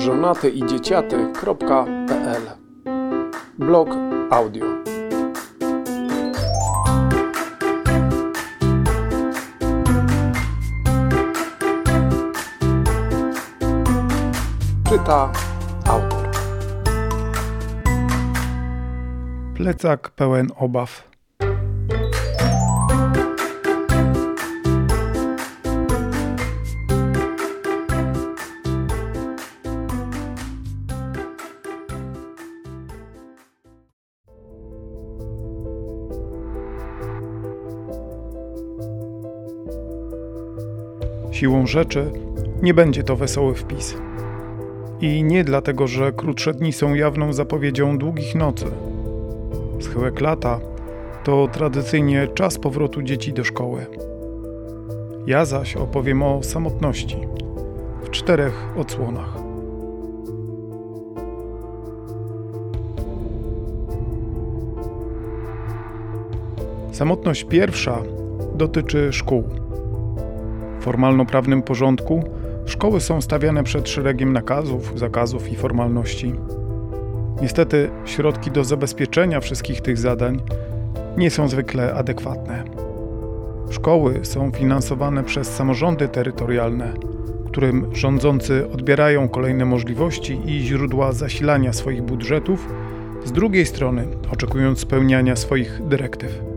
żonatyidzieciaty.pl Blog audio. Czyta autor. Plecak pełen obaw. Siłą rzeczy nie będzie to wesoły wpis. I nie dlatego, że krótsze dni są jawną zapowiedzią długich nocy. Schyłek lata to tradycyjnie czas powrotu dzieci do szkoły. Ja zaś opowiem o samotności w czterech odsłonach. Samotność pierwsza dotyczy szkół. Formalno-prawnym porządku szkoły są stawiane przed szeregiem nakazów, zakazów i formalności. Niestety, środki do zabezpieczenia wszystkich tych zadań nie są zwykle adekwatne. Szkoły są finansowane przez samorządy terytorialne, którym rządzący odbierają kolejne możliwości i źródła zasilania swoich budżetów, z drugiej strony oczekując spełniania swoich dyrektyw.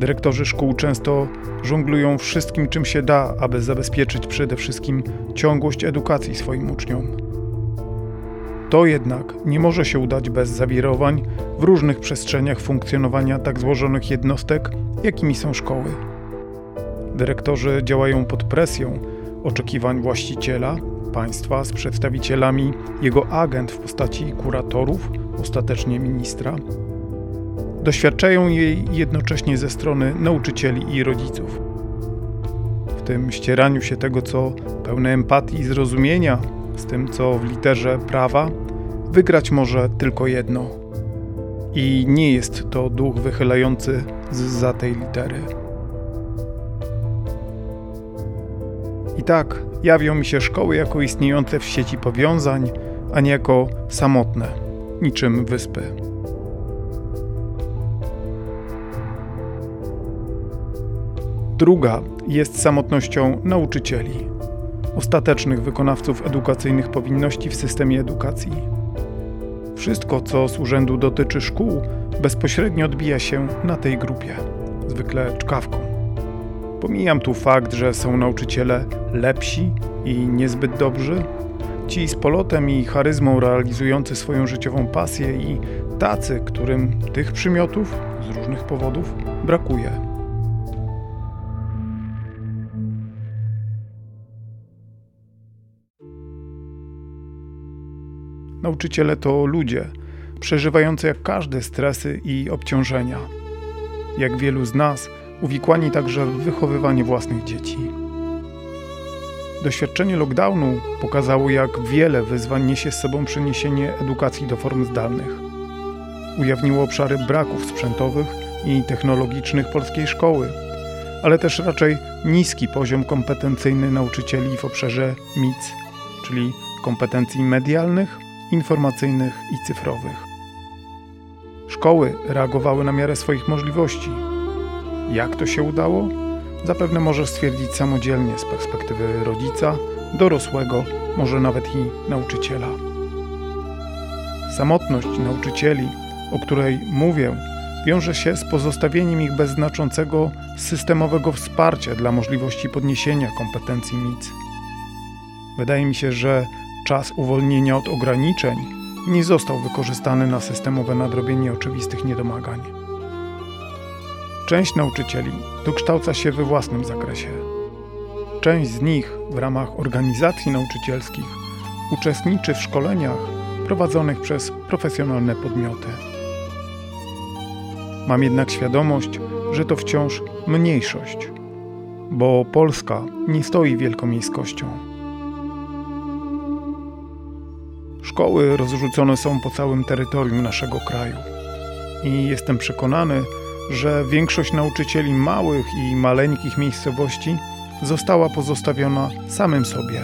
Dyrektorzy szkół często żonglują wszystkim, czym się da, aby zabezpieczyć przede wszystkim ciągłość edukacji swoim uczniom. To jednak nie może się udać bez zawirowań w różnych przestrzeniach funkcjonowania tak złożonych jednostek, jakimi są szkoły. Dyrektorzy działają pod presją oczekiwań właściciela, państwa z przedstawicielami jego agent w postaci kuratorów, ostatecznie ministra, doświadczają jej jednocześnie ze strony nauczycieli i rodziców. W tym ścieraniu się tego, co pełne empatii i zrozumienia, z tym, co w literze prawa, wygrać może tylko jedno. I nie jest to duch wychylający za tej litery. I tak jawią mi się szkoły jako istniejące w sieci powiązań, a nie jako samotne, niczym wyspy. Druga jest samotnością nauczycieli, ostatecznych wykonawców edukacyjnych powinności w systemie edukacji. Wszystko, co z urzędu dotyczy szkół, bezpośrednio odbija się na tej grupie, zwykle czkawką. Pomijam tu fakt, że są nauczyciele lepsi i niezbyt dobrzy, ci z polotem i charyzmą realizujący swoją życiową pasję i tacy, którym tych przymiotów z różnych powodów brakuje. Nauczyciele to ludzie, przeżywający jak każdy stresy i obciążenia. Jak wielu z nas, uwikłani także w wychowywanie własnych dzieci. Doświadczenie lockdownu pokazało, jak wiele wyzwań niesie z sobą przeniesienie edukacji do form zdalnych. Ujawniło obszary braków sprzętowych i technologicznych polskiej szkoły, ale też raczej niski poziom kompetencyjny nauczycieli w obszarze MIC, czyli kompetencji medialnych, informacyjnych i cyfrowych. Szkoły reagowały na miarę swoich możliwości. Jak to się udało? Zapewne może stwierdzić samodzielnie z perspektywy rodzica, dorosłego, może nawet i nauczyciela. Samotność nauczycieli, o której mówię, wiąże się z pozostawieniem ich bez znaczącego systemowego wsparcia dla możliwości podniesienia kompetencji MIC. Wydaje mi się, że czas uwolnienia od ograniczeń nie został wykorzystany na systemowe nadrobienie oczywistych niedomagań. Część nauczycieli dokształca się we własnym zakresie. Część z nich w ramach organizacji nauczycielskich uczestniczy w szkoleniach prowadzonych przez profesjonalne podmioty. Mam jednak świadomość, że to wciąż mniejszość, bo Polska nie stoi wielkomiejskością. Szkoły rozrzucone są po całym terytorium naszego kraju. I jestem przekonany, że większość nauczycieli małych i maleńkich miejscowości została pozostawiona samym sobie,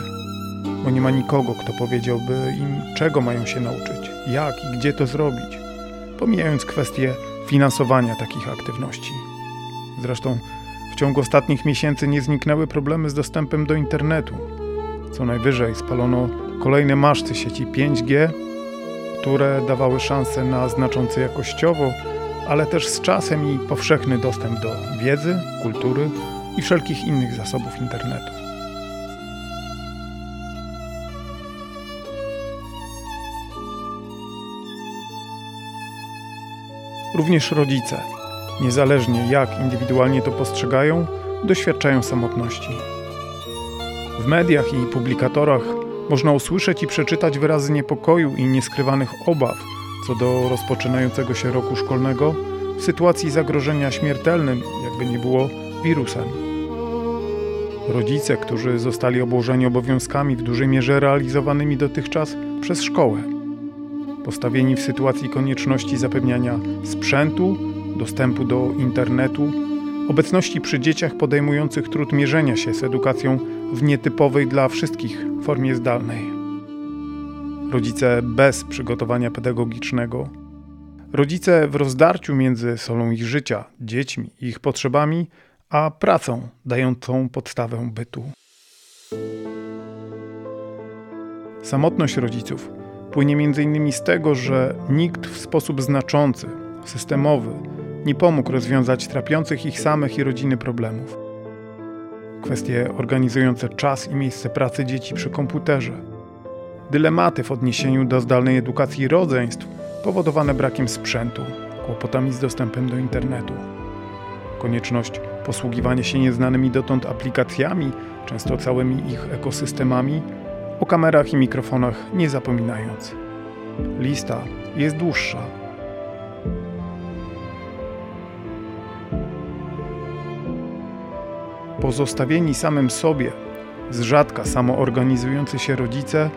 bo nie ma nikogo, kto powiedziałby im, czego mają się nauczyć, jak i gdzie to zrobić, pomijając kwestię finansowania takich aktywności. Zresztą w ciągu ostatnich miesięcy nie zniknęły problemy z dostępem do internetu. Co najwyżej spalono kolejne maszty sieci 5G, które dawały szansę na znaczący jakościowo, ale też z czasem i powszechny dostęp do wiedzy, kultury i wszelkich innych zasobów internetu. Również rodzice, niezależnie jak indywidualnie to postrzegają, doświadczają samotności. W mediach i publikatorach można usłyszeć i przeczytać wyrazy niepokoju i nieskrywanych obaw co do rozpoczynającego się roku szkolnego w sytuacji zagrożenia śmiertelnym, jakby nie było wirusem. Rodzice, którzy zostali obłożeni obowiązkami w dużej mierze realizowanymi dotychczas przez szkołę, postawieni w sytuacji konieczności zapewniania sprzętu, dostępu do internetu, obecności przy dzieciach podejmujących trud mierzenia się z edukacją w nietypowej dla wszystkich formie zdalnej. Rodzice bez przygotowania pedagogicznego, rodzice w rozdarciu między solą ich życia, dziećmi i ich potrzebami, a pracą dającą podstawę bytu. Samotność rodziców płynie m.in. z tego, że nikt w sposób znaczący, systemowy nie pomógł rozwiązać trapiących ich samych i rodziny problemów. Kwestie organizujące czas i miejsce pracy dzieci przy komputerze, dylematy w odniesieniu do zdalnej edukacji rodzeństw powodowane brakiem sprzętu, kłopotami z dostępem do internetu, konieczność posługiwania się nieznanymi dotąd aplikacjami, często całymi ich ekosystemami, o kamerach i mikrofonach nie zapominając. Lista jest dłuższa. Pozostawieni samym sobie, z rzadka samoorganizujący się rodzice,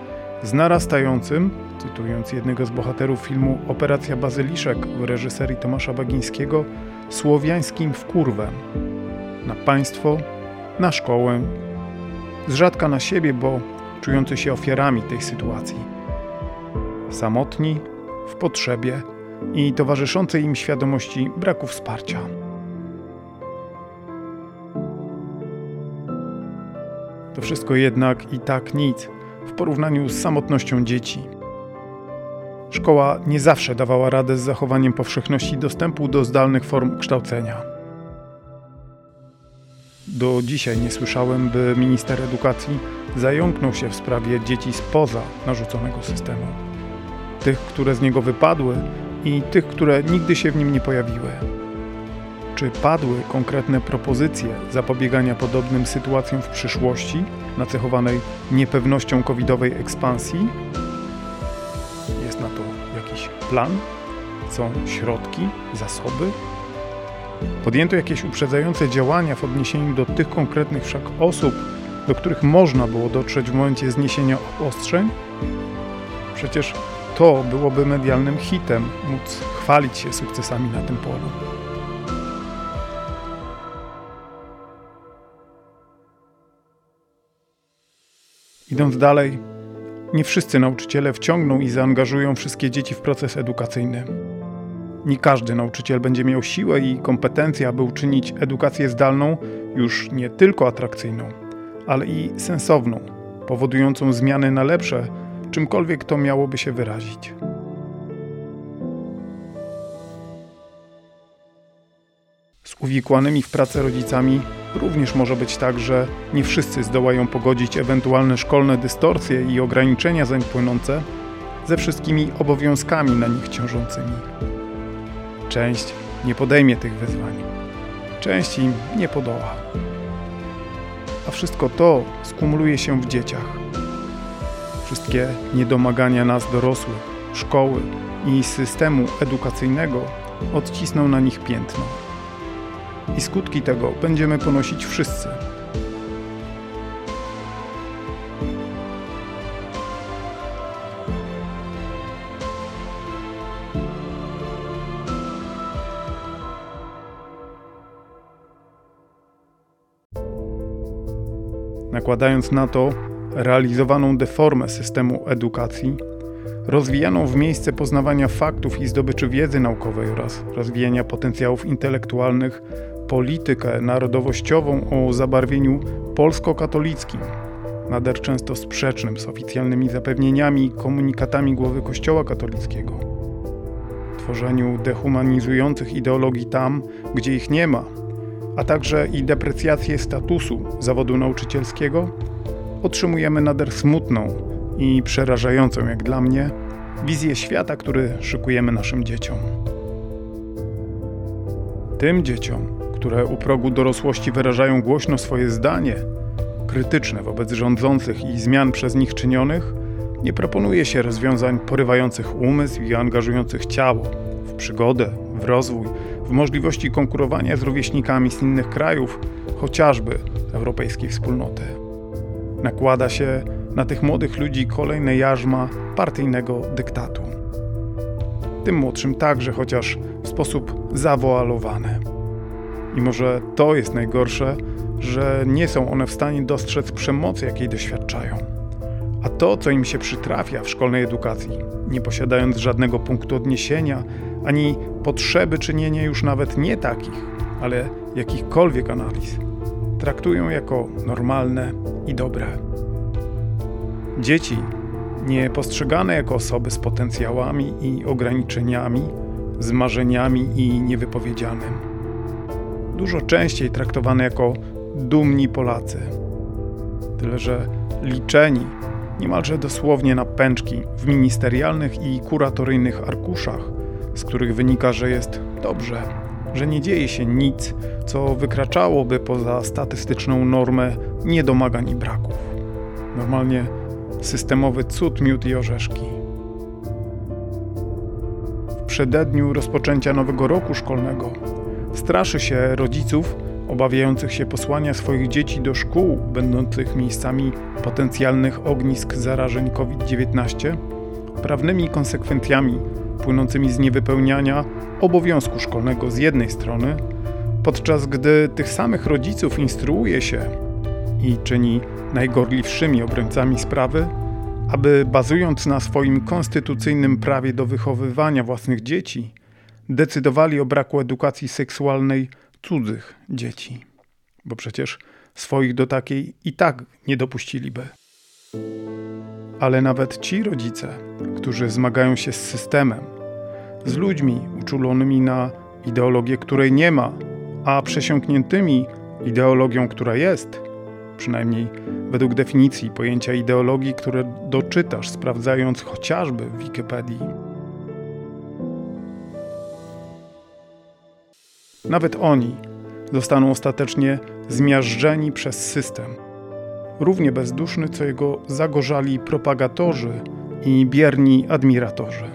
z narastającym, cytując jednego z bohaterów filmu Operacja Bazyliszek w reżyserii Tomasza Bagińskiego, słowiańskim wkurwem. Na państwo, na szkołę, z rzadka na siebie, bo czujący się ofiarami tej sytuacji. Samotni, w potrzebie i towarzyszącej im świadomości braku wsparcia. Wszystko jednak i tak nic w porównaniu z samotnością dzieci. Szkoła nie zawsze dawała radę z zachowaniem powszechności dostępu do zdalnych form kształcenia. Do dzisiaj nie słyszałem, by minister edukacji zająknął się w sprawie dzieci spoza narzuconego systemu. Tych, które z niego wypadły i tych, które nigdy się w nim nie pojawiły. Czy padły konkretne propozycje zapobiegania podobnym sytuacjom w przyszłości, nacechowanej niepewnością covidowej ekspansji? Jest na to jakiś plan? Są środki, zasoby? Podjęto jakieś uprzedzające działania w odniesieniu do tych konkretnych wszak osób, do których można było dotrzeć w momencie zniesienia obostrzeń? Przecież to byłoby medialnym hitem móc chwalić się sukcesami na tym polu. Idąc dalej, nie wszyscy nauczyciele wciągną i zaangażują wszystkie dzieci w proces edukacyjny. Nie każdy nauczyciel będzie miał siłę i kompetencje, aby uczynić edukację zdalną już nie tylko atrakcyjną, ale i sensowną, powodującą zmiany na lepsze, czymkolwiek to miałoby się wyrazić. Z uwikłanymi w pracę rodzicami również może być tak, że nie wszyscy zdołają pogodzić ewentualne szkolne dystorsje i ograniczenia zań płynące ze wszystkimi obowiązkami na nich ciążącymi. Część nie podejmie tych wyzwań, część im nie podoła. A wszystko to skumuluje się w dzieciach. Wszystkie niedomagania nas dorosłych, szkoły i systemu edukacyjnego odcisną na nich piętno i skutki tego będziemy ponosić wszyscy. Nakładając na to realizowaną deformę systemu edukacji, rozwijaną w miejsce poznawania faktów i zdobyczy wiedzy naukowej oraz rozwijania potencjałów intelektualnych politykę narodowościową o zabarwieniu polsko-katolickim, nader często sprzecznym z oficjalnymi zapewnieniami i komunikatami głowy Kościoła katolickiego. Tworzeniu dehumanizujących ideologii tam, gdzie ich nie ma, a także i deprecjację statusu zawodu nauczycielskiego, otrzymujemy nader smutną i przerażającą, jak dla mnie, wizję świata, który szykujemy naszym dzieciom. Tym dzieciom, które u progu dorosłości wyrażają głośno swoje zdanie, krytyczne wobec rządzących i zmian przez nich czynionych, nie proponuje się rozwiązań porywających umysł i angażujących ciało w przygodę, w rozwój, w możliwości konkurowania z rówieśnikami z innych krajów, chociażby europejskiej wspólnoty. Nakłada się na tych młodych ludzi kolejne jarzma partyjnego dyktatu. Tym młodszym także, chociaż w sposób zawoalowany. I może to jest najgorsze, że nie są one w stanie dostrzec przemocy, jakiej doświadczają. A to, co im się przytrafia w szkolnej edukacji, nie posiadając żadnego punktu odniesienia, ani potrzeby czynienia już nawet nie takich, ale jakichkolwiek analiz, traktują jako normalne i dobre. Dzieci, nie postrzegane jako osoby z potencjałami i ograniczeniami, z marzeniami i niewypowiedzianym. Dużo częściej traktowane jako dumni Polacy. Tyle, że liczeni niemalże dosłownie na pęczki w ministerialnych i kuratoryjnych arkuszach, z których wynika, że jest dobrze, że nie dzieje się nic, co wykraczałoby poza statystyczną normę niedomagań i braków. Normalnie systemowy cud, miód i orzeszki. W przededniu rozpoczęcia nowego roku szkolnego straszy się rodziców obawiających się posłania swoich dzieci do szkół będących miejscami potencjalnych ognisk zarażeń COVID-19 prawnymi konsekwencjami płynącymi z niewypełniania obowiązku szkolnego z jednej strony, podczas gdy tych samych rodziców instruuje się i czyni najgorliwszymi obrońcami sprawy, aby bazując na swoim konstytucyjnym prawie do wychowywania własnych dzieci, decydowali o braku edukacji seksualnej cudzych dzieci, bo przecież swoich do takiej i tak nie dopuściliby. Ale nawet ci rodzice, którzy zmagają się z systemem, z ludźmi uczulonymi na ideologię, której nie ma, a przesiąkniętymi ideologią, która jest, przynajmniej według definicji pojęcia ideologii, które doczytasz sprawdzając chociażby w Wikipedii. Nawet oni zostaną ostatecznie zmiażdżeni przez system, równie bezduszny co jego zagorzali propagatorzy i bierni admiratorzy.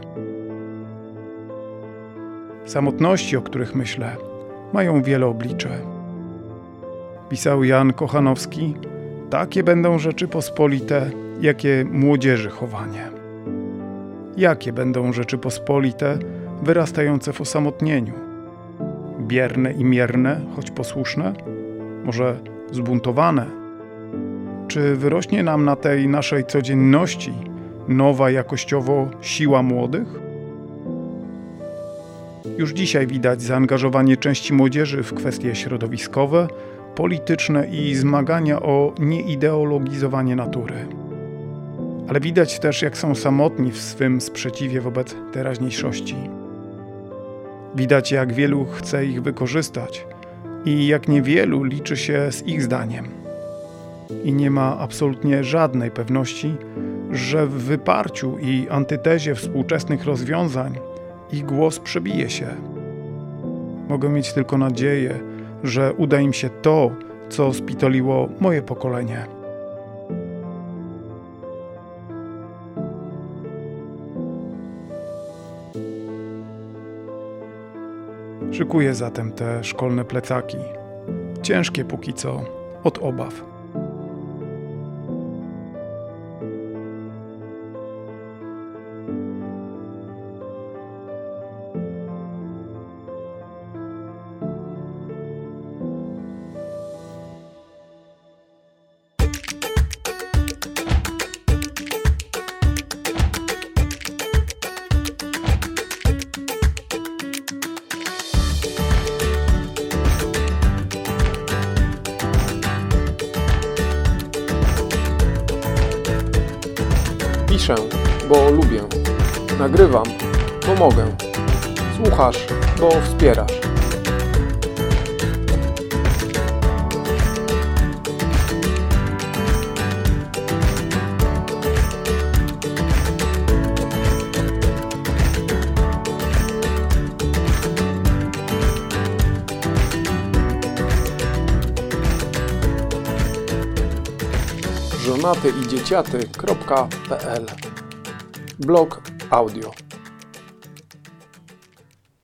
Samotności, o których myślę, mają wiele oblicze. Pisał Jan Kochanowski, takie będą rzeczy pospolite, jakie młodzieży chowanie. Jakie będą rzeczy pospolite, wyrastające w osamotnieniu? Bierne i mierne, choć posłuszne? Może zbuntowane? Czy wyrośnie nam na tej naszej codzienności nowa jakościowo siła młodych? Już dzisiaj widać zaangażowanie części młodzieży w kwestie środowiskowe, polityczne i zmagania o nieideologizowanie natury. Ale widać też, jak są samotni w swym sprzeciwie wobec teraźniejszości. Widać, jak wielu chce ich wykorzystać i jak niewielu liczy się z ich zdaniem. I nie ma absolutnie żadnej pewności, że w wyparciu i antytezie współczesnych rozwiązań ich głos przebije się. Mogę mieć tylko nadzieję, że uda im się to, co spitoliło moje pokolenie. Szykuję zatem te szkolne plecaki, ciężkie póki co, od obaw. Nagrywam, bo mogę. Słuchasz, bo wspierasz. żonaty i dzieciaty.pl Blog audio